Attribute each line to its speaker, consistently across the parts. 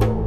Speaker 1: You.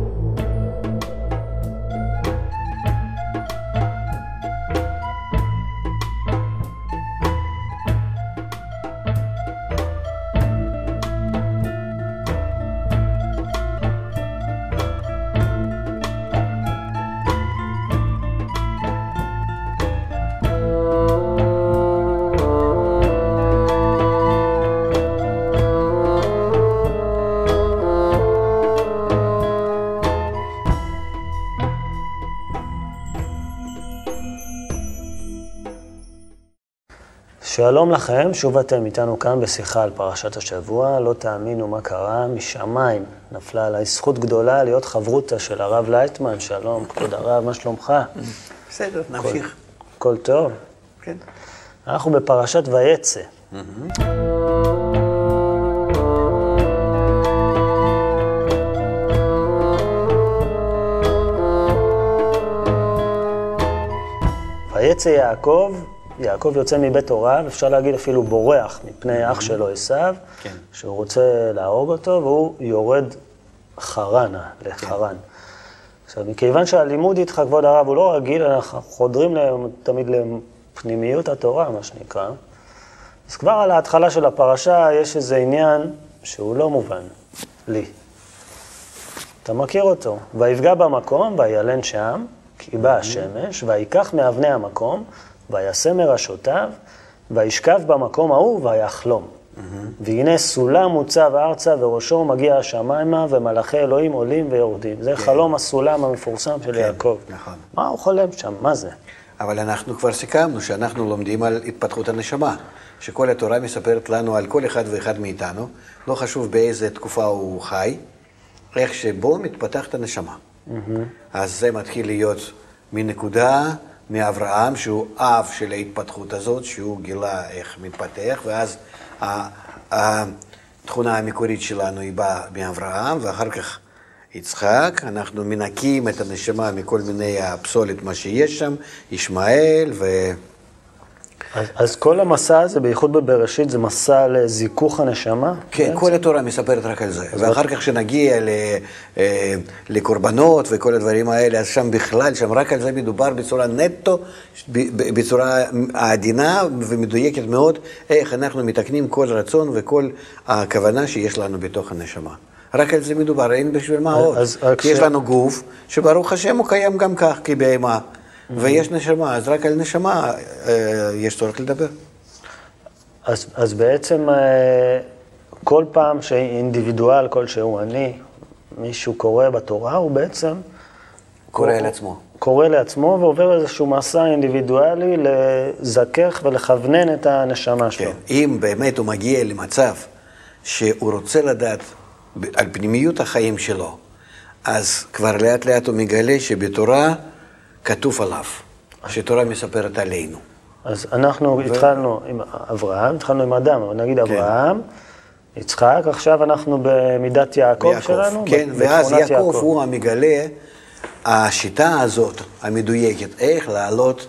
Speaker 1: שלום לכם, שוב אתם איתנו כאן בשיחה על פרשת השבוע. לא תאמינו מה קרה, משמיים נפלה עליי זכות גדולה להיות חברותא של הרב לייטמן. שלום, כבוד הרב, מה שלומך?
Speaker 2: בסדר, נמשיך.
Speaker 1: הכל טוב?
Speaker 2: כן.
Speaker 1: אנחנו בפרשת ויצא. ויצא יעקב יעקב יוצא מבית הוריו, אפשר להגיד אפילו בורח מפני אח שלו עשיו,
Speaker 2: כן.
Speaker 1: שהוא רוצה להרוג אותו, והוא יורד חרנה, לחרן. עכשיו, מכיוון שהלימוד איתך, כבוד הרב, הוא לא רגיל, אנחנו חודרים תמיד לפנימיות התורה, מה שנקרא. אז כבר על ההתחלה של הפרשה יש איזה עניין שהוא לא מובן לי. אתה מכיר אותו. ויפגע במקום, וילן שם, כי באה השמש, ויקח מאבני המקום, ויעשה מראשותיו, וישכב במקום ההוא, ויחלום. והנה סולם מוצב ארצה, וראשו מגיע השמיימה, ומלאכי אלוהים עולים ויורדים. זה חלום הסולם המפורסם של יעקב.
Speaker 2: נכון.
Speaker 1: מה הוא חולם שם? מה זה?
Speaker 2: אבל אנחנו כבר סיכמנו שאנחנו לומדים על התפתחות הנשמה, שכל התורה מספרת לנו על כל אחד ואחד מאיתנו, לא חשוב באיזה תקופה הוא חי, איך שבו מתפתחת הנשמה. אז זה מתחיל להיות מנקודה, מאברהם, שהוא אב של ההתפתחות הזאת, שהוא גילה איך מתפתח, ואז התכונה המקורית שלנו היא באה מאברהם, ואחר כך יצחק, אנחנו מנקים את הנשמה מכל מיני הפסולת, מה שיש שם, ישמעאל, ו...
Speaker 1: אז, אז כל המסע הזה, בייחוד בבראשית, זה מסע לזיכוך הנשמה?
Speaker 2: כן? כל התורה מספרת רק על זה. ואחר כך כשנגיע ל- אה, לקורבנות וכל הדברים האלה, אז שם בכלל, שם רק על זה מדובר בצורה נטו, בצורה עדינה ומדויקת מאוד, איך אנחנו מתקנים כל רצון וכל הכוונה שיש לנו בתוך הנשמה. רק על זה מדובר, אין בשביל מה עוד. כי יש לנו גוף, שברוך השם הוא קיים גם כך, כבהמה, ויש נשמה, אז רק על נשמה אה, יש צורך לדבר.
Speaker 1: אז, אז בעצם אה, כל פעם שאינדיבידואל כלשהו, אני, מישהו קורא בתורה, הוא בעצם...
Speaker 2: קורא
Speaker 1: הוא-
Speaker 2: על עצמו.
Speaker 1: קורא לעצמו ועובר איזשהו מסע אינדיבידואלי לזכך ולכוונן את הנשמה שלו.
Speaker 2: כן. אם באמת הוא מגיע למצב שהוא רוצה לדעת על פנימיות החיים שלו, אז כבר לאט לאט הוא מגלה שבתורה כתוב עליו, שתורה מספרת עלינו.
Speaker 1: אז אנחנו התחלנו עם אברהם, התחלנו עם אדם, אבל נגיד אברהם, יצחק, עכשיו אנחנו במידת יעקב
Speaker 2: ויעקב.
Speaker 1: שלנו,
Speaker 2: כן, ואז
Speaker 1: בתכונת
Speaker 2: יעקב הוא המגלה, השיטה הזאת, המדויקת, איך לעלות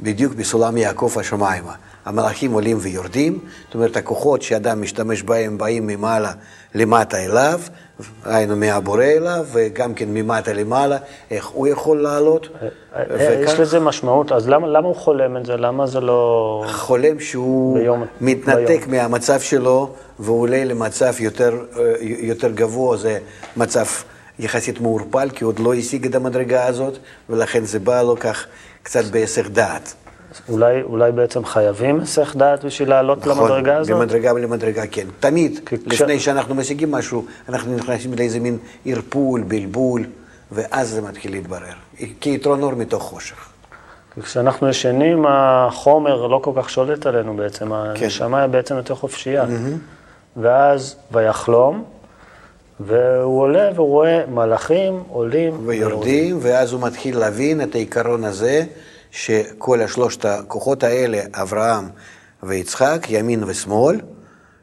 Speaker 2: בדיוק בסולם יעקב השמיימה. המלאכים עולים ויורדים, זאת אומרת, הכוחות שאדם משתמש בהם באים ממעלה למטה אליו, היינו מהבורא אליו, וגם כן ממטה למעלה, איך הוא יכול לעלות.
Speaker 1: אה, יש
Speaker 2: וכך
Speaker 1: לזה משמעות, אז למה, למה הוא חולם את זה? למה זה לא...
Speaker 2: חולם שהוא
Speaker 1: ביום-
Speaker 2: מתנתק
Speaker 1: ביום.
Speaker 2: מהמצב שלו ועולה למצב יותר, אה, יותר גבוה, זה מצב יחסית מעורפל, כי עוד לא השיג את המדרגה הזאת, ולכן זה בא לו כך קצת בהיסח דעת.
Speaker 1: אולי, אולי בעצם חייבים היסח דעת בשביל לעלות למדרגה הזאת?
Speaker 2: נכון, במדרגה ולמדרגה, כן. תמיד,
Speaker 1: כש-
Speaker 2: לפני שאנחנו משיגים משהו, אנחנו נכנסים לאיזה מין ערפול, בלבול, ואז זה מתחיל להתברר. כיתרון אור מתוך חושך.
Speaker 1: כשאנחנו ישנים, החומר לא כל כך שולט עלינו בעצם,
Speaker 2: כן.
Speaker 1: הנשמה היא בעצם יותר חופשייה. ואז ויחלום, והוא עולה והוא רואה מלאכים עולים
Speaker 2: ויורדים, ואז הוא מתחיל להבין את העיקרון הזה, שכל השלושת הכוחות האלה, אברהם ויצחק, ימין ושמאל,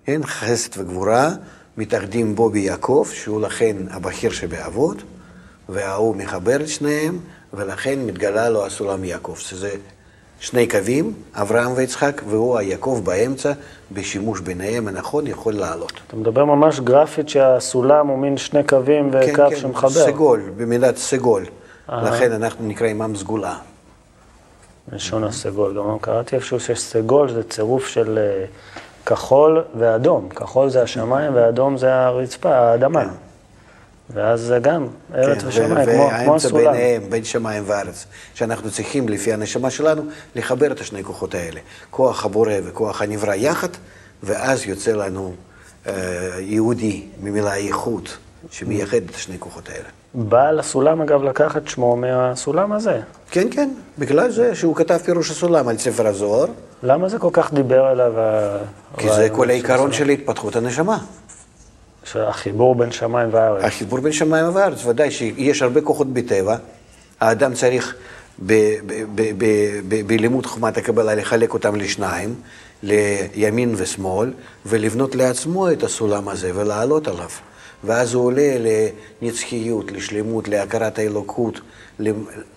Speaker 2: כן, חסד וגבורה, מתאחדים בו ביעקב, שהוא לכן הבכיר שבאבות, וההוא מחבר את שניהם, ולכן מתגלה לו הסולם יעקב, שזה שני קווים, אברהם ויצחק, והוא היעקב באמצע, בשימוש ביניהם הנכון יכול לעלות.
Speaker 1: אתה מדבר ממש גרפית שהסולם הוא מין שני קווים וקו
Speaker 2: כן,
Speaker 1: שמחבר.
Speaker 2: סגול, במילת סגול. לכן אנחנו נקראים עם סגולה.
Speaker 1: לשון הסגול. גם קראתי איפשהו שיש סגול, זה צירוף של אה, כחול ואדום. כחול זה השמיים ואדום זה הרצפה, האדמה.
Speaker 2: כן.
Speaker 1: ואז זה גם ארץ
Speaker 2: כן,
Speaker 1: ושמיים, כמו, כמו
Speaker 2: והאמצע
Speaker 1: הסולם.
Speaker 2: ביניהם, בין שמיים וארץ, שאנחנו צריכים, לפי הנשמה שלנו, לחבר את השני כוחות האלה. כוח הבורא וכוח הנברא יחד, ואז יוצא לנו אה, יהודי, ממילה איכות, שמייחד את השני כוחות האלה.
Speaker 1: בעל הסולם, אגב, לקח את שמו מהסולם הזה.
Speaker 2: כן, כן, בגלל זה שהוא כתב פירוש הסולם על ספר הזוהר,
Speaker 1: למה זה כל כך דיבר אליו ה-
Speaker 2: כי זה כל העיקרון? של התפתחות הנשמה.
Speaker 1: שהחיבור בין שמיים וארץ.
Speaker 2: החיבור בין שמיים וארץ, ודאי שיש הרבה כוחות בטבע. האדם צריך בלימוד חוכמת הקבלה לחלק אותם לשניים, לימין ושמאל, ולבנות לעצמו את הסולם הזה ולעלות עליו. ואז הוא עולה לנצחיות, לשלמות, להכרת האלוקות,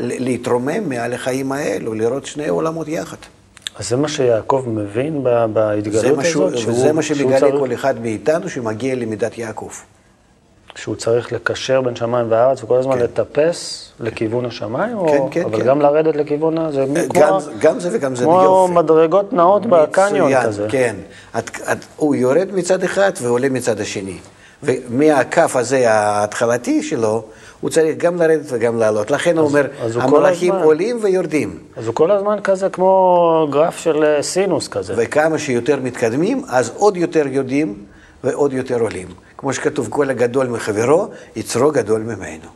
Speaker 2: להתרומם מעל החיים האלו, לראות שני עולמות יחד.
Speaker 1: אז זה מה שיעקב מבין בהתגלות הזאת? שהוא-
Speaker 2: וזה מה שמגלה
Speaker 1: צריך-
Speaker 2: כל אחד מאיתנו שמגיע למידת יעקב.
Speaker 1: שהוא צריך לקשר בין שמיים וארץ וכל הזמן
Speaker 2: כן.
Speaker 1: לטפס לכיוון השמיים?
Speaker 2: כן,
Speaker 1: או...
Speaker 2: כן,
Speaker 1: אבל
Speaker 2: כן.
Speaker 1: גם לרדת לכיוון ה... זה כמו,
Speaker 2: גם, גם זה וגם זה
Speaker 1: כמו
Speaker 2: יופי.
Speaker 1: מדרגות נעות בקניון כזה.
Speaker 2: כן. את, את, הוא יורד מצד אחד ועולה מצד השני. ומהכף הזה ההתחלתי שלו, הוא צריך גם לרדת וגם לעלות. לכן הוא אומר, המלאכים עולים ויורדים.
Speaker 1: אז הוא כל הזמן כזה כמו גרף של אה, סינוס כזה.
Speaker 2: וכמה שיותר מתקדמים, אז עוד יותר יורדים ועוד יותר עולים. כמו שכתוב, כל הגדול מחברו, יצרו גדול ממנו.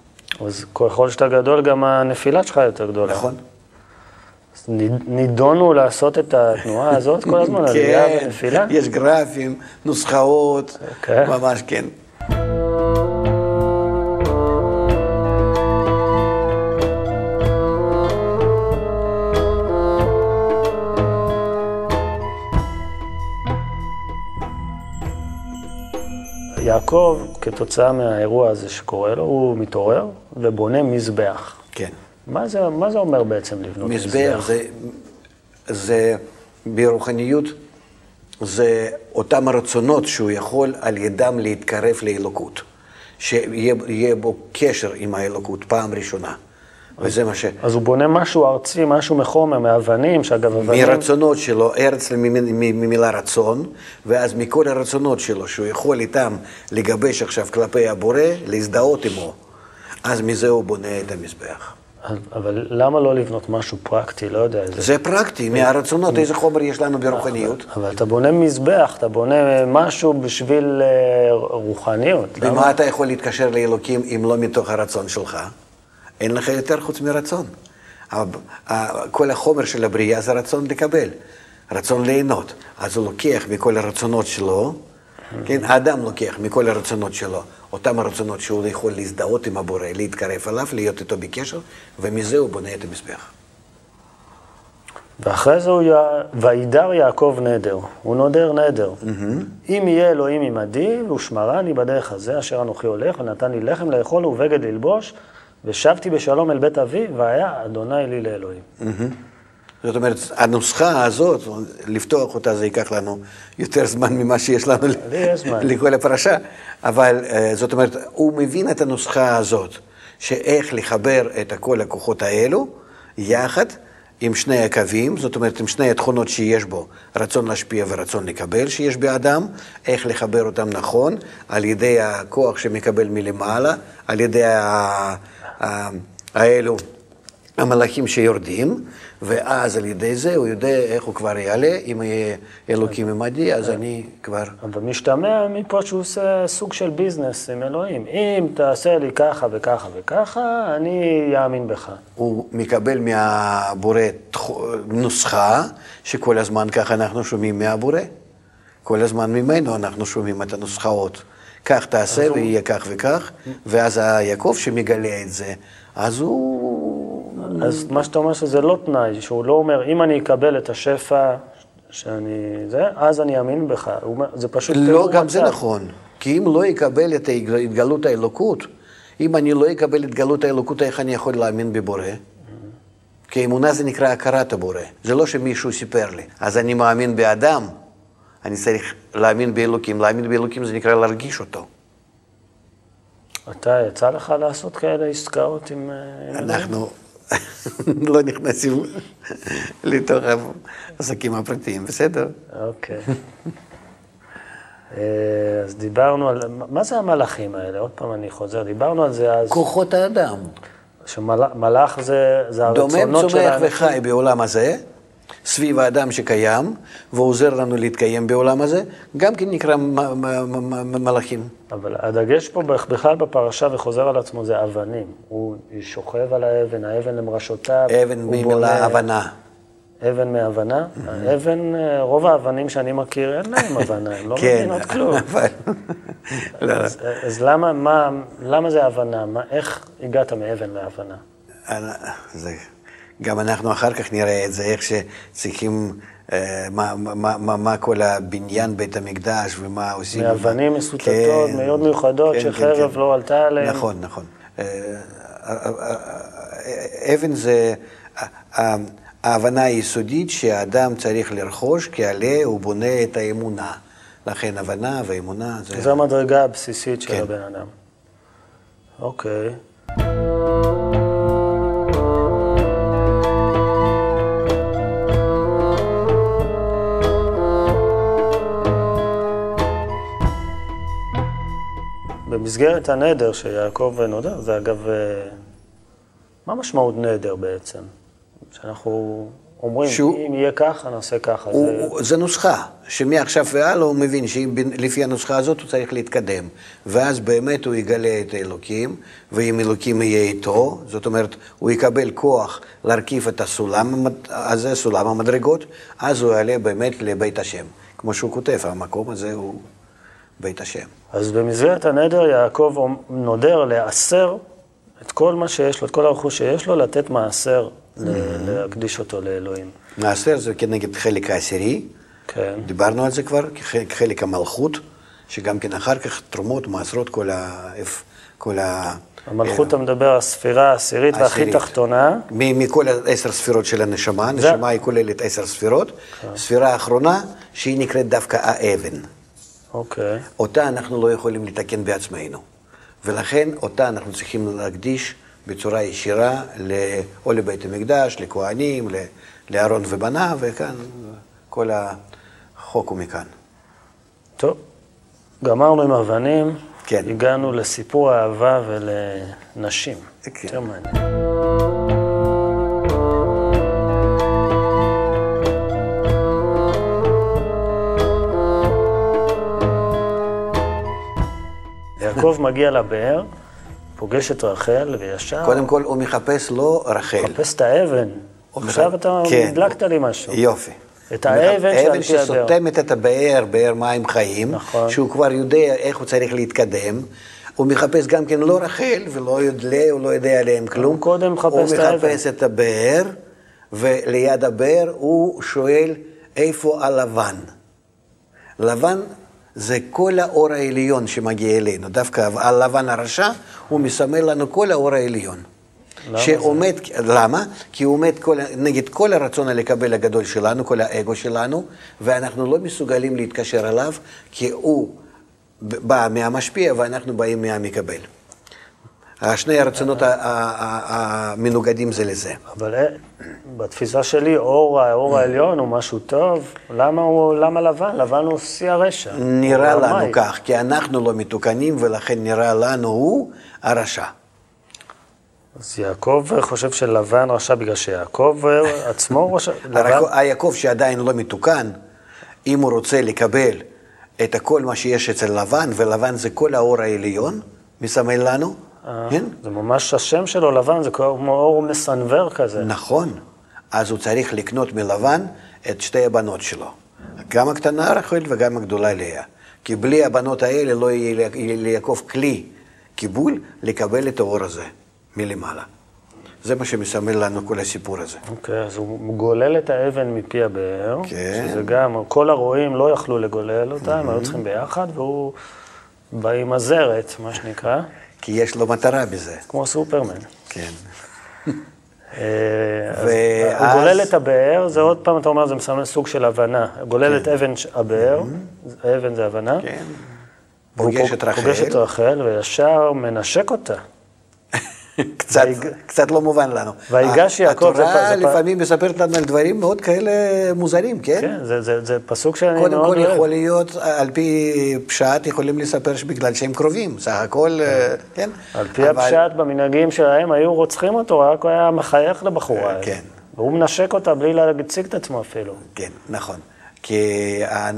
Speaker 1: אז ככל שאתה גדול, גם הנפילה שלך יותר גדולה.
Speaker 2: נכון?
Speaker 1: אז נידונו לעשות את התנועה הזאת כל הזמן, עלייה
Speaker 2: כן,
Speaker 1: ונפילה?
Speaker 2: יש גרפים, נוסחאות,
Speaker 1: כן.
Speaker 2: ממש כן.
Speaker 1: יעקב, כתוצאה מהאירוע הזה שקורה לו, הוא מתעורר ובונה מזבח.
Speaker 2: כן.
Speaker 1: מה זה, מה זה אומר בעצם לבנות מזבח?
Speaker 2: מזבח זה, זה ברוחניות, זה אותם הרצונות שהוא יכול על ידם להתקרב לאלוקות. שיהיה יהיה בו קשר עם האלוקות פעם ראשונה. וזה מה ש...
Speaker 1: אז הוא בונה משהו ארצי, משהו מחומר, מאבנים, שאגב, אבנים...
Speaker 2: מרצונות שלו, ארץ ממ- ממילה רצון, ואז מכל הרצונות שלו, שהוא יכול איתם לגבש עכשיו כלפי הבורא, להזדהות עמו. אז מזה הוא בונה את המזבח.
Speaker 1: אבל למה לא לבנות משהו פרקטי? לא יודע. איזה...
Speaker 2: זה פרקטי, מהרצונות, איזה חומר יש לנו ברוחניות.
Speaker 1: אבל אתה בונה מזבח, אתה בונה משהו בשביל אה, רוחניות.
Speaker 2: במה
Speaker 1: למה?
Speaker 2: אתה יכול להתקשר לאלוקים אם לא מתוך הרצון שלך? אין לך יותר חוץ מרצון. כל החומר של הבריאה זה רצון לקבל, רצון ליהנות. אז הוא לוקח מכל הרצונות שלו, כן, האדם לוקח מכל הרצונות שלו, אותם הרצונות שהוא יכול להזדהות עם הבורא, להתקרב אליו, להיות איתו בקשר, ומזה הוא בונה את המזבח.
Speaker 1: ואחרי זה הוא י... וידר יעקב נדר, הוא נודר נדר. אם יהיה אלוהים עמדי, ושמרני בדרך הזה, אשר אנוכי הולך, ונתן לי לחם לאכול ובגד ללבוש, ושבתי בשלום אל בית אבי, והיה אדוני לי לאלוהים.
Speaker 2: זאת אומרת, הנוסחה הזאת, לפתוח אותה זה ייקח לנו יותר זמן ממה שיש לנו. לכל הפרשה, אבל אה, זאת אומרת, הוא מבין את הנוסחה הזאת, שאיך לחבר את כל הכוחות האלו יחד עם שני הקווים, זאת אומרת, עם שני התכונות שיש בו, רצון להשפיע ורצון לקבל שיש באדם, איך לחבר אותם נכון, על ידי הכוח שמקבל מלמעלה, על ידי האלו. המלאכים שיורדים, ואז על ידי זה הוא יודע איך הוא כבר יעלה, אם יהיה אלוקים עמדי, אז אני כבר...
Speaker 1: אבל משתמע מפה שהוא עושה סוג של ביזנס עם אלוהים. אם תעשה לי ככה וככה וככה, אני אאמין בך.
Speaker 2: הוא מקבל מהבורא נוסחה, שכל הזמן ככה אנחנו שומעים מהבורא. כל הזמן ממנו אנחנו שומעים את הנוסחאות. כך תעשה ויהיה כך וכך, ואז היעקב שמגלה את זה, אז הוא...
Speaker 1: אז מה שאתה אומר שזה לא תנאי, שהוא לא אומר, אם אני אקבל את השפע שאני... זה, אז אני אאמין בך. זה פשוט...
Speaker 2: לא, גם זה
Speaker 1: מצב.
Speaker 2: נכון. כי אם לא יקבל את התגלות האלוקות, אם אני לא אקבל את התגלות האלוקות, איך אני יכול להאמין בבורא? כי אמונה זה נקרא הכרת הבורא. זה לא שמישהו סיפר לי. אז אני מאמין באדם, אני צריך להאמין באלוקים. להאמין באלוקים זה נקרא להרגיש אותו.
Speaker 1: אתה, יצא לך לעשות כאלה עסקאות עם... אה, עם
Speaker 2: אנחנו לא נכנסים לתוך העסקים הפרטיים, בסדר?
Speaker 1: אוקיי. אה, אז דיברנו על... מה זה המלאכים האלה? עוד פעם אני חוזר, דיברנו על זה אז,
Speaker 2: כוחות האדם.
Speaker 1: שמלאך זה, זה
Speaker 2: דומם,
Speaker 1: הרצונות של
Speaker 2: צומח
Speaker 1: האנשים.
Speaker 2: וחי בעולם הזה, סביב האדם שקיים, ועוזר לנו להתקיים בעולם הזה, גם כן נקרא מ- מ- מ- מ- מלאכים.
Speaker 1: אבל הדגש פה בכלל בפרשה וחוזר על עצמו זה אבנים. הוא שוכב על האבן, האבן למרשותיו.
Speaker 2: אבן ממילה הבנה.
Speaker 1: אבן מהבנה? האבן, אה, רוב האבנים שאני מכיר, אין להם הבנה, הן לא
Speaker 2: כן,
Speaker 1: מבינות כלום.
Speaker 2: לא, לא.
Speaker 1: אז, למה, מה, למה זה הבנה? איך הגעת מאבן להבנה?
Speaker 2: זה, גם אנחנו אחר כך נראה את זה, איך שצריכים, אה, מה, מה, מה, מה כל הבניין בית המקדש ומה עושים.
Speaker 1: מאבנים מסוטטות,
Speaker 2: כן,
Speaker 1: מאוד מיוחדות,
Speaker 2: כן,
Speaker 1: שחרב
Speaker 2: כן, כן.
Speaker 1: לא עלתה עליהן.
Speaker 2: נכון, נכון. אה, אה, אה, אבן זה ההבנה היסודית שהאדם צריך לרכוש, כי עליה הוא בונה את האמונה. לכן הבנה ואמונה זה...
Speaker 1: זו המדרגה הבסיסית של
Speaker 2: כן.
Speaker 1: הבן אדם. אוקיי. במסגרת הנדר שיעקב נודר, זה אגב, אה, מה משמעות נדר בעצם? שאנחנו אומרים,
Speaker 2: שהוא-
Speaker 1: אם יהיה ככה, נעשה ככה.
Speaker 2: הוא,
Speaker 1: זה...
Speaker 2: הוא, זה נוסחה, שמעכשיו והלאה הוא מבין שלפי הנוסחה הזאת הוא צריך להתקדם. ואז באמת הוא יגלה את האלוקים, ואם אלוקים יהיה איתו, זאת אומרת, הוא יקבל כוח להרכיב את הסולם הזה, סולם המדרגות, אז הוא יעלה באמת לבית השם. כמו שהוא כותב, המקום הזה הוא בית השם.
Speaker 1: אז במסגרת הנדר יעקב נודר לעשר את כל מה שיש לו, את כל הרכוש שיש לו, לתת מעשר, להקדיש אותו לאלוהים.
Speaker 2: מעשר זה כנגד חלק העשירי,
Speaker 1: כן.
Speaker 2: דיברנו על זה כבר, חלק המלכות, שגם כן אחר כך תרומות, מעשרות, כל ה... כל ה...
Speaker 1: המלכות אתה מדבר, הספירה העשירית והכי. תחתונה,
Speaker 2: מ- מכל העשר ספירות של הנשמה, הנשמה היא כוללת עשר ספירות, ספירה האחרונה שהיא נקראת דווקא האבן.
Speaker 1: אוקיי.
Speaker 2: אותה אנחנו לא יכולים לתקן בעצמנו. ולכן אותה אנחנו צריכים להקדיש בצורה ישירה ל- או לבית המקדש, לכהנים, לאהרון ובניו, וכאן כל החוק הוא מכאן.
Speaker 1: טוב, גמרנו עם אבנים,
Speaker 2: כן.
Speaker 1: הגענו לסיפור האהבה ולנשים.
Speaker 2: כן.
Speaker 1: יותר מעניין. יעקב מגיע לבאר, פוגש את רחל, וישר
Speaker 2: קודם כל הוא מחפש לא רחל.
Speaker 1: מחפש את האבן.
Speaker 2: הוא
Speaker 1: עכשיו אתה
Speaker 2: כן.
Speaker 1: הדלקת לי משהו.
Speaker 2: יופי.
Speaker 1: את האבן שעל פי הבאר.
Speaker 2: שסותמת את הבאר, באר מים חיים,
Speaker 1: נכון.
Speaker 2: שהוא כבר יודע איך הוא צריך להתקדם. הוא מחפש גם כן לא רחל, ולא יודע, הוא לא יודע עליהם כלום.
Speaker 1: הוא קודם מחפש
Speaker 2: הוא
Speaker 1: את האבן.
Speaker 2: מחפש את הבאר, וליד הבאר הוא שואל איפה הלבן. לבן זה כל האור העליון שמגיע אלינו. דווקא הלבן הרשע, הוא מסמל לנו כל האור העליון.
Speaker 1: למה
Speaker 2: שעומד, למה? כי הוא עומד כל, נגד כל הרצון לקבל הגדול שלנו, כל האגו שלנו, ואנחנו לא מסוגלים להתקשר אליו, כי הוא בא מהמשפיע ואנחנו באים מהמקבל. שני הרצונות המנוגדים זה לזה.
Speaker 1: אבל אה, בתפיסה שלי, אור, האור העליון הוא משהו טוב. למה, הוא, למה לבן? לבן הוא שיא הרשע.
Speaker 2: נראה לנו. כך, כי אנחנו לא מתוקנים, ולכן נראה לנו הוא הרשע.
Speaker 1: אז יעקב חושב שלבן רשע בגלל שיעקב אה, עצמו רשע. לבן,
Speaker 2: הרק- היעקב שעדיין לא מתוקן, אם הוא רוצה לקבל את כל מה שיש אצל לבן, ולבן זה כל האור העליון, מסמל לנו, כן?
Speaker 1: זה ממש השם שלו, לבן, זה כמו אור מסנוור כזה.
Speaker 2: נכון. אז הוא צריך לקנות מלבן את שתי הבנות שלו. גם הקטנה רחל וגם הגדולה לאה. כי בלי הבנות האלה לא יהיה ליעקב כלי קיבול לקבל את האור הזה מלמעלה. זה מה שמסמל לנו כל הסיפור הזה.
Speaker 1: אוקיי, אז הוא גולל את האבן מפי הבאר,
Speaker 2: כן.
Speaker 1: שזה גם, כל הרועים לא יכלו לגולל אותה, הם היו צריכים ביחד, והוא בא עם הזרת, מה שנקרא,
Speaker 2: כי יש לו מטרה בזה.
Speaker 1: כמו סופרמן.
Speaker 2: כן.
Speaker 1: אה,
Speaker 2: ואז-
Speaker 1: הוא גולל את הבאר, זה עוד פעם, אתה אומר, זה מסמל סוג של הבנה. גולל את אבן הבאר, אבן זה הבנה.
Speaker 2: כן. פוגש
Speaker 1: פוג-
Speaker 2: את רחל.
Speaker 1: פוגש את רחל, וישר מנשק אותה.
Speaker 2: קצת, קצת לא מובן לנו.
Speaker 1: ויגש יעקב,
Speaker 2: התורה
Speaker 1: זה פ-
Speaker 2: לפעמים מספרת לנו על דברים מאוד כאלה מוזרים, כן?
Speaker 1: כן, זה- זה זה פסוק שאני
Speaker 2: קודם
Speaker 1: מאוד
Speaker 2: כל
Speaker 1: אוהב.
Speaker 2: יכול להיות, על פי פשט, יכולים לספר שבגלל שהם קרובים, סך הכל, אה, כן?
Speaker 1: על פי
Speaker 2: אבל-
Speaker 1: הפשט במנהגים שלהם, היו רוצחים אותו, רק הוא היה מחייך לבחורה. הזאת.
Speaker 2: כן.
Speaker 1: והוא מנשק אותה בלי להציג את עצמו אפילו.
Speaker 2: כן, נכון. כי ה-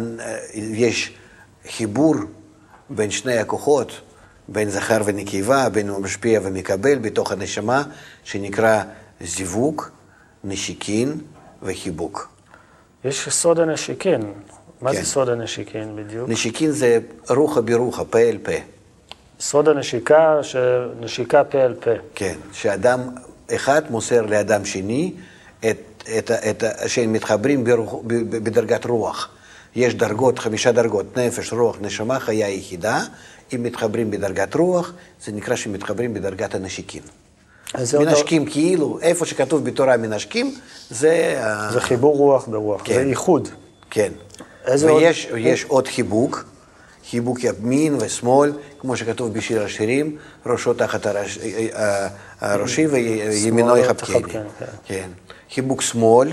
Speaker 2: יש חיבור בין שני הכוחות, בין זכר ונקבה, בין משפיע ומקבל בתוך הנשמה, שנקרא זיווג, נשיקין וחיבוק.
Speaker 1: יש סוד הנשיקין. מה
Speaker 2: כן.
Speaker 1: זה סוד הנשיקין בדיוק?
Speaker 2: נשיקין זה רוחה ברוחה, פה אל פה.
Speaker 1: סוד הנשיקה, שנשיקה פה אל פה.
Speaker 2: כן, שאדם אחד מוסר לאדם שני את, את, את, ה- שהם מתחברים ברוח, ב- ב- בדרגת רוח. יש דרגות, חמישה דרגות, נפש, רוח, נשמה, חיה יחידה. אם מתחברים בדרגת רוח, זה נקרא שמתחברים בדרגת הנשיקין.
Speaker 1: זה אותו-
Speaker 2: מנשקים כאילו, איפה שכתוב בתורה מנשקים, זה...
Speaker 1: זה חיבור רוח ברוח,
Speaker 2: כן.
Speaker 1: זה איחוד.
Speaker 2: כן. ויש עוד... יש עוד חיבוק, חיבוק ימין ושמאל, כמו שכתוב בשיר השירים, ראשו תחת הראש, אה, הראשי וימינו יחבקני.
Speaker 1: תחבקני, כן.
Speaker 2: כן. חיבוק שמאל,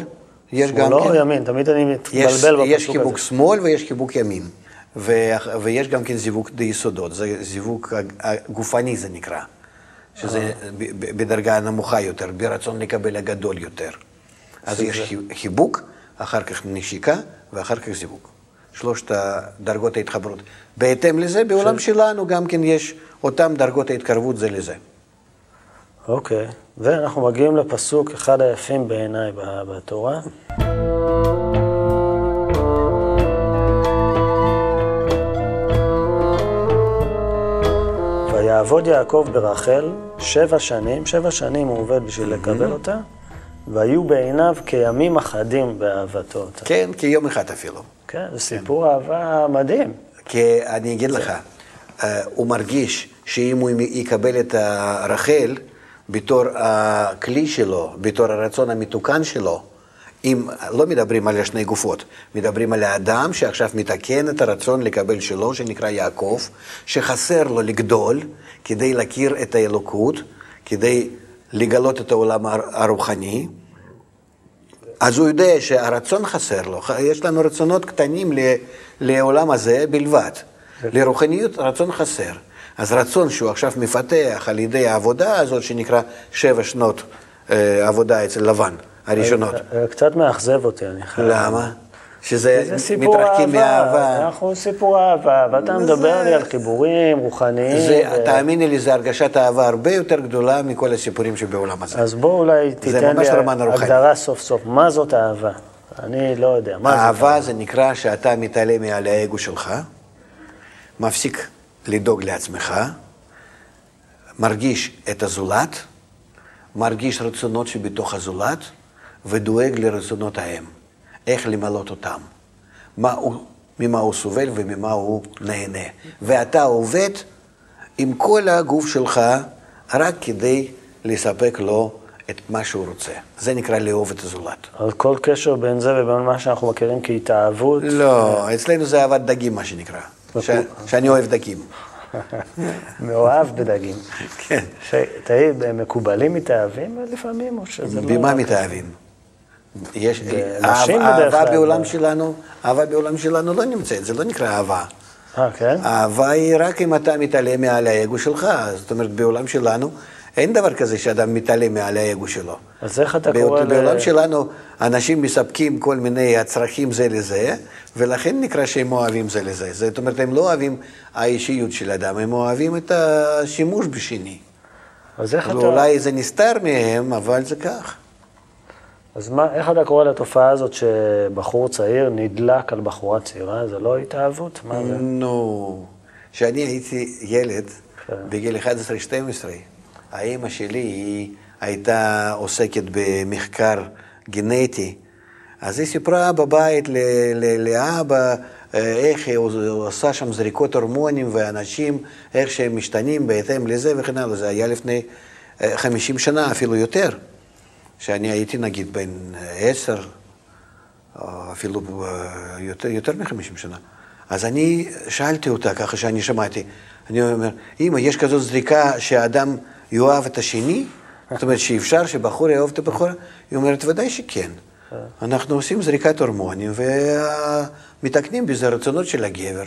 Speaker 2: יש גם
Speaker 1: לא
Speaker 2: כן.
Speaker 1: ימין, תמיד אני מתבלבל בפסוק הזה.
Speaker 2: יש חיבוק שמאל ויש חיבוק ימין. ו, ויש גם כן זיווג די יסודות, זה זיווג הגופני זה נקרא, שזה בדרגה נמוכה יותר, ברצון לקבל הגדול יותר. אז יש חי- חיבוק, אחר כך נשיקה ואחר כך זיווג. שלושת דרגות ההתחברות. בהתאם לזה, בעולם שלנו גם כן יש אותן דרגות ההתקרבות זה לזה.
Speaker 1: אוקיי, ואנחנו מגיעים לפסוק אחד היפים בעיניי בתורה. ויעבוד יעקב ברחל שבע שנים, שבע שנים הוא עובד בשביל לקבל אותה, והיו בעיניו כימים אחדים באהבתו אותה.
Speaker 2: כן, כיום אחד אפילו.
Speaker 1: כן, זה סיפור אהבה מדהים.
Speaker 2: כי אני אגיד לך, אה, הוא מרגיש שאם הוא יקבל את רחל בתור הכלי שלו, בתור הרצון המתוקן שלו, אם לא מדברים על שני גופות, מדברים על האדם שעכשיו מתקן את הרצון לקבל שלו, שנקרא יעקב, שחסר לו לגדול כדי להכיר את האלוקות, כדי לגלות את העולם הרוחני, אז הוא יודע שהרצון חסר לו, יש לנו רצונות קטנים לעולם הזה בלבד. לרוחניות רצון חסר. אז רצון שהוא עכשיו מפתח על ידי העבודה הזאת, שנקרא שבע שנות אה, עבודה אצל לבן, הראשונות.
Speaker 1: אה, קצת מאכזב אותי, אני חייב.
Speaker 2: למה? שזה מתרחקים
Speaker 1: אהבה,
Speaker 2: מאהבה.
Speaker 1: אנחנו סיפור אהבה, ואתה מדבר לי על חיבורים רוחניים.
Speaker 2: זה,
Speaker 1: ו-
Speaker 2: תאמיני לי, זו הרגשת אהבה הרבה יותר גדולה מכל הסיפורים שבעולם הזה.
Speaker 1: אז בוא אולי תיתן לי. הגדרה סוף סוף, מה זאת אהבה? אני לא יודע, מה זאת
Speaker 2: אהבה זה נקרא שאתה מתעלה מעל האגו שלך, מפסיק לדאוג לעצמך, מרגיש את הזולת, מרגיש רצונות שבתוך הזולת, ודואג לרצונות ההם, איך למלות אותם, מה הוא, ממה הוא סובל וממה הוא נהנה. ואתה עובד עם כל הגוף שלך רק כדי לספק לו את מה שהוא רוצה. זה נקרא לאהוב את הזולת.
Speaker 1: אז כל קשר בין זה ובין מה שאנחנו מכירים כהתאהבות,
Speaker 2: לא, אצלנו זה אהבת דגים, מה שנקרא. ש... שאני אוהב דגים.
Speaker 1: מאוהב בדגים.
Speaker 2: כן.
Speaker 1: ש- מקובלים מתאהבים לפעמים, או שזה לא...
Speaker 2: במה מתאהבים? יש, אהבה,
Speaker 1: בדרך
Speaker 2: אהבה
Speaker 1: כלל.
Speaker 2: בעולם שלנו, אהבה בעולם שלנו לא נמצאת, זה לא נקרא אהבה.
Speaker 1: אה, כן?
Speaker 2: אהבה היא רק אם אתה מתעלה מעל האגו שלך, זאת אומרת, בעולם שלנו אין דבר כזה שאדם מתעלה מעל האגו שלו.
Speaker 1: אז איך אתה
Speaker 2: בא-
Speaker 1: קורא ל...
Speaker 2: בעולם שלנו אנשים מספקים כל מיני הצרכים זה לזה, ולכן נקרא שהם אוהבים זה לזה. זאת אומרת, הם לא אוהבים האישיות של אדם, הם אוהבים את השימוש בשני.
Speaker 1: אז איך אתה...
Speaker 2: ואולי זה נסתר מהם, אבל זה כך.
Speaker 1: אז מה, איך אתה קורא לתופעה הזאת שבחור צעיר נדלק על בחורה צעירה? זה לא התאהבות? מה זה?
Speaker 2: נו, כשאני הייתי ילד,
Speaker 1: כן.
Speaker 2: בגיל 11-12, האימא שלי היא הייתה עוסקת במחקר גנטי, אז היא סיפרה בבית לאבא אה, איך היא עושה שם זריקות הורמונים ואנשים, איך שהם משתנים בהתאם לזה וכן הלאה. זה היה לפני אה, 50 שנה, אפילו יותר. שאני הייתי נגיד בן עשר, אפילו יותר, יותר מ-50 שנה. אז אני שאלתי אותה ככה שאני שמעתי, אני אומר, אמא, יש כזאת זריקה שהאדם יאהב את השני? זאת אומרת שאפשר שבחור יאהב את הבחורה? היא אומרת, ודאי שכן. אנחנו עושים זריקת הורמונים ומתקנים בזה רצונות של הגבר,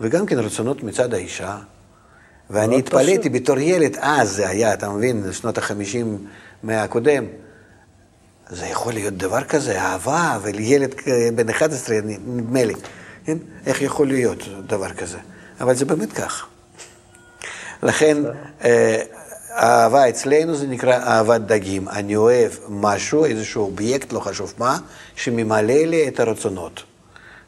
Speaker 2: וגם כן רצונות מצד האישה. ואני התפלאתי בתור ילד, אז זה היה, אתה מבין, שנות החמישים מהקודם. זה יכול להיות דבר כזה, אהבה, ולילד בן 11, נדמה לי. כן? איך יכול להיות דבר כזה? אבל זה באמת כך. לכן, אה, אהבה אצלנו זה נקרא אהבת דגים. אני אוהב משהו, איזשהו אובייקט, לא חשוב מה, שממלא לי את הרצונות.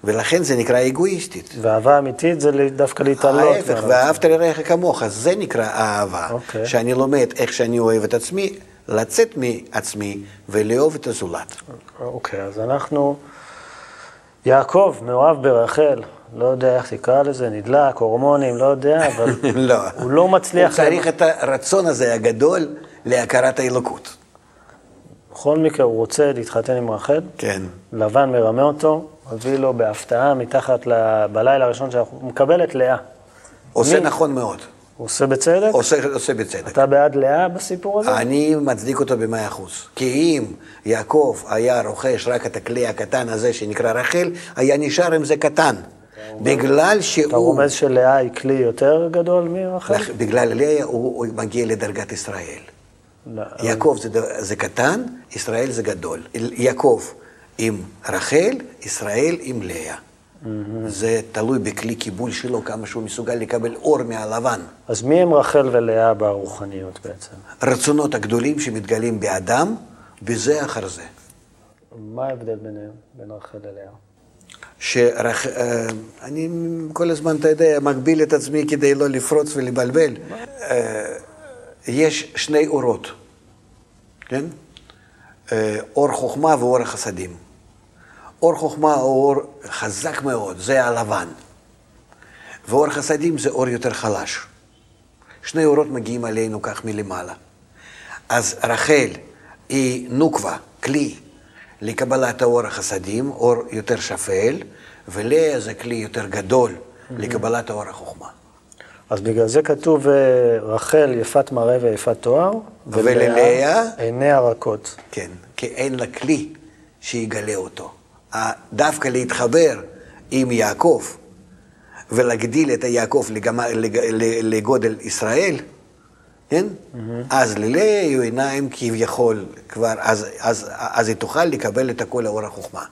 Speaker 2: ולכן זה נקרא אגואיסטית.
Speaker 1: ואהבה אמיתית זה דווקא להתעלות.
Speaker 2: ההפך, ואהבת לרעך כמוך, זה נקרא אהבה. Okay. אוקיי. שאני לומד איך שאני אוהב את עצמי, לצאת מעצמי ולאהוב את הזולת.
Speaker 1: אוקיי, okay, אז אנחנו... יעקב, מאוהב ברחל, לא יודע איך תקרא לזה, נדלק, הורמונים, לא יודע, אבל לא. הוא לא מצליח...
Speaker 2: הוא צריך את הרצון הזה הגדול להכרת האלוקות.
Speaker 1: בכל מקרה, הוא רוצה להתחתן עם רחל.
Speaker 2: כן.
Speaker 1: לבן מרמה אותו, מביא לו בהפתעה מתחת, ל... בלילה הראשון שאנחנו... הוא מקבל את לאה.
Speaker 2: עושה מי... נכון מאוד.
Speaker 1: הוא עושה בצדק?
Speaker 2: עושה, עושה בצדק.
Speaker 1: אתה בעד לאה בסיפור הזה?
Speaker 2: אני מצדיק אותו במאה אחוז. כי אם יעקב היה רוכש רק את הכלי הקטן הזה שנקרא רחל, היה נשאר עם זה קטן. בגלל שהוא...
Speaker 1: אתה רומז שלאה היא כלי יותר גדול מרחל?
Speaker 2: בגלל לאה הוא, הוא מגיע לדרגת ישראל. לא, יעקב זה, זה קטן, ישראל זה גדול. יעקב עם רחל, ישראל עם לאה. זה תלוי בכלי קיבול שלו, כמה שהוא מסוגל לקבל אור מהלבן.
Speaker 1: אז מי הם רחל ולאה ברוחניות בעצם?
Speaker 2: רצונות הגדולים שמתגלים באדם, בזה אחר זה.
Speaker 1: מה ההבדל ביניהם, בין רחל ללאה?
Speaker 2: שרח... אה, אני כל הזמן, אתה יודע, מגביל את עצמי כדי לא לפרוץ ולבלבל. אה, יש שני אורות, כן? אה, אור חוכמה ואור החסדים. אור חוכמה הוא אור חזק מאוד, זה הלבן. ואור חסדים זה אור יותר חלש. שני אורות מגיעים עלינו כך מלמעלה. אז רחל היא נוקבה, כלי, לקבלת האור החסדים, אור יותר שפל, ולאה זה כלי יותר גדול לקבלת האור החוכמה.
Speaker 1: אז בגלל זה כתוב אה, רחל יפת מראה ויפת תואר,
Speaker 2: וללאה
Speaker 1: עיניה רכות.
Speaker 2: כן, כי אין לה כלי שיגלה אותו. דווקא להתחבר עם יעקב ולהגדיל את היעקב לגודל ישראל, כן? Mm-hmm. אז ללאה יהיו עיניים כביכול כבר, אז, אז, אז היא תוכל לקבל את הכל האור החוכמה.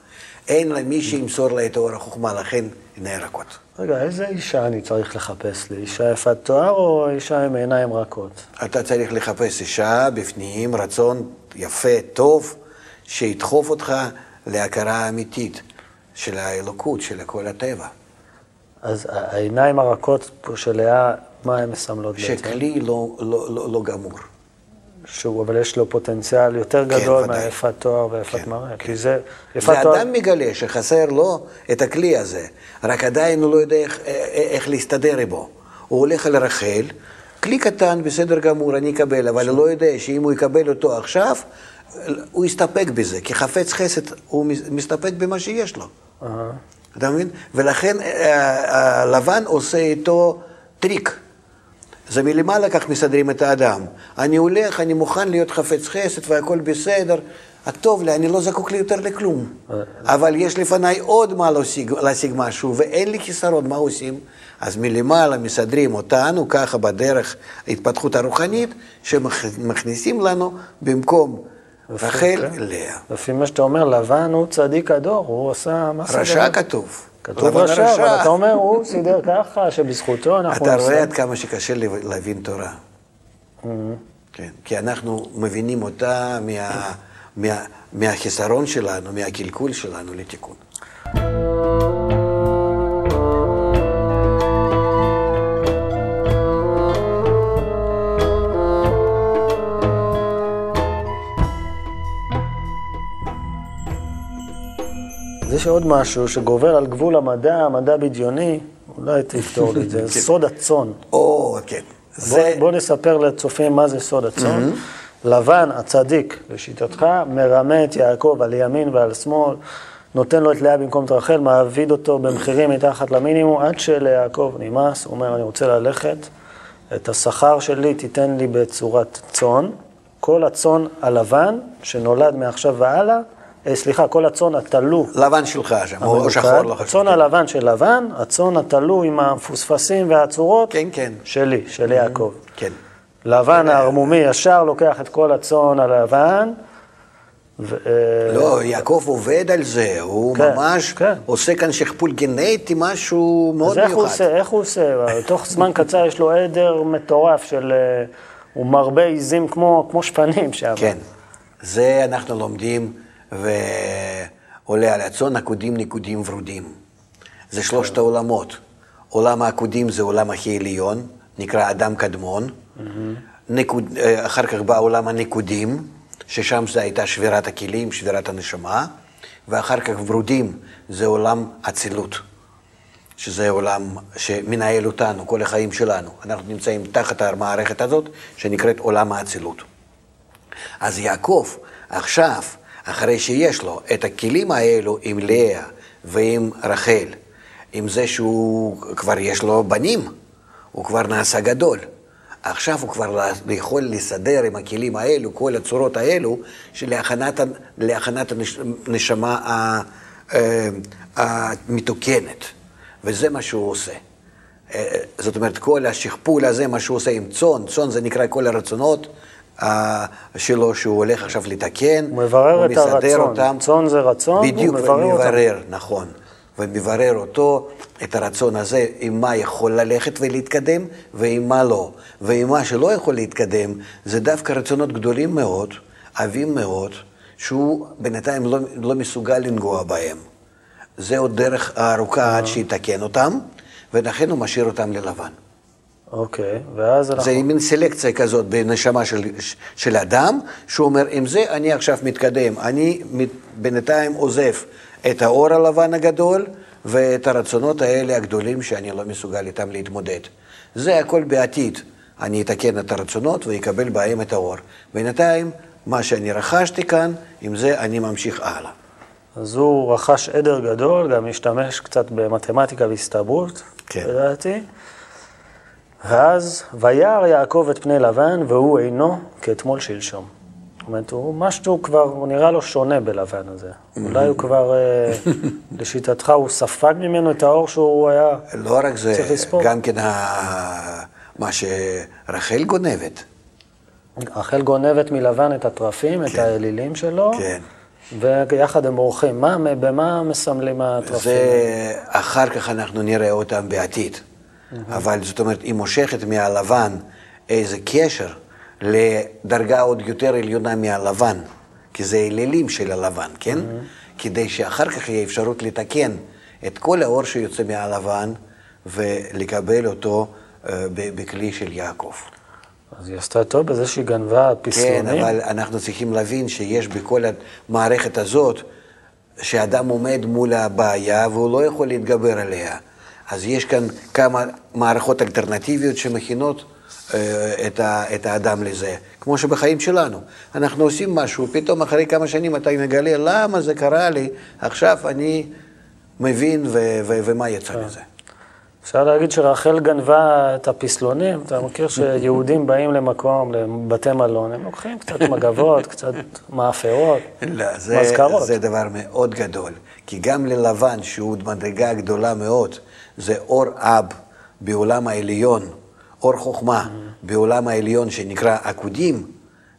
Speaker 2: אין לה מי שימסור לה את האור החוכמה, לכן עיני רכות.
Speaker 1: רגע, איזה אישה אני צריך לחפש לי? אישה יפת תואר או אישה עם עיניים רכות?
Speaker 2: אתה צריך לחפש אישה בפנים, רצון יפה, טוב, שידחוף אותך להכרה האמיתית של האלוקות, של כל הטבע.
Speaker 1: אז העיניים הרכות פה של לאה, מה הן מסמלות בעצם?
Speaker 2: שכלי לא, לא, לא, לא גמור.
Speaker 1: שהוא, אבל יש לו פוטנציאל יותר כן, גדול כן, מהיפת תואר ויפת כן, מראה. כן. כי זה,
Speaker 2: יפת תואר... ואדם מגלה שחסר לו את הכלי הזה, רק עדיין הוא לא יודע איך, איך להסתדר בו. הוא הולך על רחל, כלי קטן, בסדר גמור, אני אקבל, אבל הוא לא יודע שאם הוא יקבל אותו עכשיו, הוא יסתפק בזה, כי חפץ חסד, הוא מסתפק במה שיש לו. Uh-huh. אתה מבין? ולכן אה, עושה איתו טריק. זה מלמעלה כך מסדרים את האדם. אני הולך, אני מוכן להיות חפץ חסד והכל בסדר, הטוב לי, אני לא זקוק לי יותר לכלום. אבל יש לפניי עוד מה להשיג, להשיג משהו, ואין לי חיסרון, מה עושים? אז מלמעלה מסדרים אותנו ככה בדרך ההתפתחות הרוחנית, שמכניסים לנו במקום רחל, כן. לאה.
Speaker 1: לפי מה שאתה אומר, לבן הוא צדיק הדור, הוא עשה.
Speaker 2: רשע כתוב.
Speaker 1: כתוב רשע, אבל אתה אומר, הוא סידר ככה, שבזכותו אנחנו...
Speaker 2: אתה רואה עד כמה שקשה להבין תורה. Mm-hmm. כן, כי אנחנו מבינים אותה מהחיסרון שלנו, מהקלקול שלנו לתיקון.
Speaker 1: יש עוד משהו שגובר על גבול המדע, המדע בדיוני, אולי תפתור לי את זה, כן. סוד הצאן.
Speaker 2: או, כן.
Speaker 1: בוא, בוא נספר לצופים מה זה סוד הצאן. לבן, הצדיק, לשיטתך, מרמה את יעקב על ימין ועל שמאל, נותן לו את לאה במקום את רחל, מעביד אותו במחירים מתחת למינימום, עד שליעקב נמאס, הוא אומר, אני רוצה ללכת, את השכר שלי תיתן לי בצורת צאן, כל הצאן הלבן שנולד מעכשיו והלאה, אה, סליחה, כל הצאן התלו.
Speaker 2: לבן שלך שם, או שחור, לא חשוב.
Speaker 1: הצאן הלבן של לבן, הצאן התלו עם המפוספסים והצורות,
Speaker 2: כן, כן.
Speaker 1: שלי, של יעקב.
Speaker 2: כן.
Speaker 1: לבן הערמומי ישר לוקח את כל הצאן הלבן. ו- אה,
Speaker 2: לא, יעקב עובד על זה, הוא
Speaker 1: כן,
Speaker 2: ממש
Speaker 1: כן.
Speaker 2: עושה כאן שכפול גנטי, משהו מאוד
Speaker 1: אז איך הוא
Speaker 2: מיוחד.
Speaker 1: עושה? איך הוא עושה? תוך זמן קצר יש לו עדר מטורף של... אה, הוא מרבה עיזים כמו, כמו שפנים שם.
Speaker 2: כן, זה אנחנו לומדים, ועולה על הצאן עקודים, נקודים ורודים. זה שלושת העולמות. עולם העקודים זה עולם הכי עליון, נקרא אדם קדמון. נקוד, אה, אחר כך בא עולם הנקודים, ששם זה הייתה שבירת הכלים, שבירת הנשמה, ואחר כך ורודים זה עולם אצילות. שזה עולם שמנהל אותנו, כל החיים שלנו. אנחנו נמצאים תחת המערכת הזאת, שנקראת עולם האצילות. אז יעקב, עכשיו, אחרי שיש לו את הכלים האלו עם לאה ועם רחל, עם זה שהוא כבר יש לו בנים, הוא כבר נעשה גדול. עכשיו הוא כבר יכול לסדר עם הכלים האלו, כל הצורות האלו, שלהכנת להכנת הנשמה אה, המתוקנת. וזה מה שהוא עושה. אה, זאת אומרת, כל השכפול הזה, מה שהוא עושה עם צאן, צאן זה נקרא כל הרצונות אה, שלו שהוא הולך עכשיו לתקן.
Speaker 1: הוא מברר את הרצון.
Speaker 2: אותם.
Speaker 1: צאן זה רצון,
Speaker 2: בדיוק,
Speaker 1: הוא מברר אותם.
Speaker 2: ומברר, נכון. ומברר אותו, את הרצון הזה, עם מה יכול ללכת ולהתקדם, ועם מה לא. ועם מה שלא יכול להתקדם, זה דווקא רצונות גדולים מאוד, עבים מאוד, שהוא בינתיים לא, לא מסוגל לנגוע בהם. זה עוד דרך ארוכה עד שיתקן אותם, ולכן הוא משאיר אותם ללבן.
Speaker 1: אוקיי, ואז אנחנו...
Speaker 2: זה מין סלקציה כזאת בנשמה של, של אדם, שהוא אומר, עם זה אני עכשיו מתקדם, אני בינתיים עוזב את האור הלבן הגדול ואת הרצונות האלה הגדולים שאני לא מסוגל איתם להתמודד. זה הכל בעתיד. אני אתקן את הרצונות ואקבל בהם את האור. בינתיים, מה שאני רכשתי כאן, עם זה אני ממשיך הלאה.
Speaker 1: אז הוא רכש עדר גדול, גם השתמש קצת במתמטיקה והסתברות,
Speaker 2: כן.
Speaker 1: לדעתי. ואז, וירא יעקב את פני לבן, והוא אינו כאתמול שלשום. זאת אומרת, הוא משהו כבר, הוא נראה לו שונה בלבן הזה. אולי הוא כבר, אה, לשיטתך, הוא ספג ממנו את האור שהוא היה...
Speaker 2: לא רק זה. גם כן. מה שרחל גונבת.
Speaker 1: רחל גונבת מלבן את התרפים, את
Speaker 2: כן.
Speaker 1: האלילים שלו,
Speaker 2: כן.
Speaker 1: ויחד הם אורחים. מה, במה מסמלים התרפים?
Speaker 2: זה, אחר כך אנחנו נראה אותם בעתיד. אבל זאת אומרת, היא מושכת מהלבן איזה קשר לדרגה עוד יותר עליונה מהלבן, כי זה אלילים של הלבן, כן? כדי שאחר כך יהיה אפשרות לתקן את כל האור שיוצא מהלבן ולקבל אותו אה, בכלי של יעקב.
Speaker 1: אז היא עשתה טוב בזה שהיא גנבה
Speaker 2: כן,
Speaker 1: פסלונים.
Speaker 2: אבל אנחנו צריכים להבין שיש בכל המערכת הזאת, שאדם עומד מול הבעיה והוא לא יכול להתגבר עליה. אז יש כאן כמה מערכות אלטרנטיביות שמכינות אה, את, ה, את האדם לזה. כמו שבחיים שלנו. אנחנו עושים משהו, פתאום אחרי כמה שנים אתה מגלה למה זה קרה לי, עכשיו אני מבין ו, ו, ומה יצא מזה.
Speaker 1: אפשר להגיד שרחל גנבה את הפסלונים. אתה מכיר שיהודים באים למקום, לבתי מלון, הם לוקחים קצת מגבות, קצת מאפרות,
Speaker 2: לא, זה,
Speaker 1: מזכרות.
Speaker 2: זה דבר מאוד גדול. כי גם ללבן, שהוא מדרגה גדולה מאוד, זה אור אב בעולם העליון, אור חוכמה בעולם העליון שנקרא עקודים,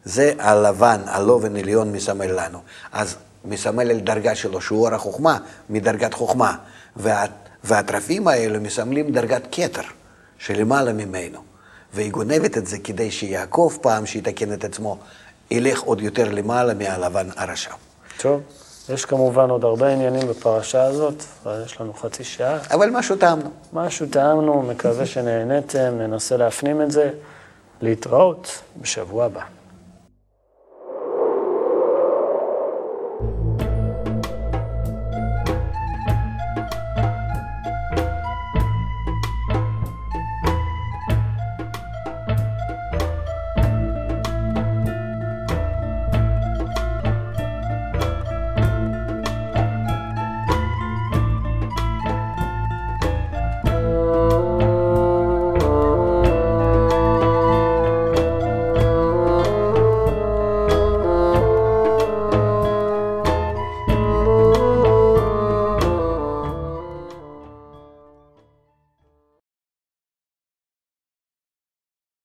Speaker 2: זה הלבן, הלובן עליון מסמל לנו. אז מסמל על דרגה שלו, שהוא אור החוכמה, מדרגת חוכמה. וה, והתרפים האלו מסמלים דרגת כתר, שלמעלה ממנו. והיא גונבת את זה כדי שיעקב פעם, שיתקן את עצמו, ילך עוד יותר למעלה מהלבן הרשע.
Speaker 1: טוב, יש כמובן עוד הרבה עניינים בפרשה הזאת, אבל יש לנו חצי שעה.
Speaker 2: אבל משהו טעמנו.
Speaker 1: משהו טעמנו, מקווה שנהניתם, ננסה להפנים את זה. להתראות בשבוע הבא.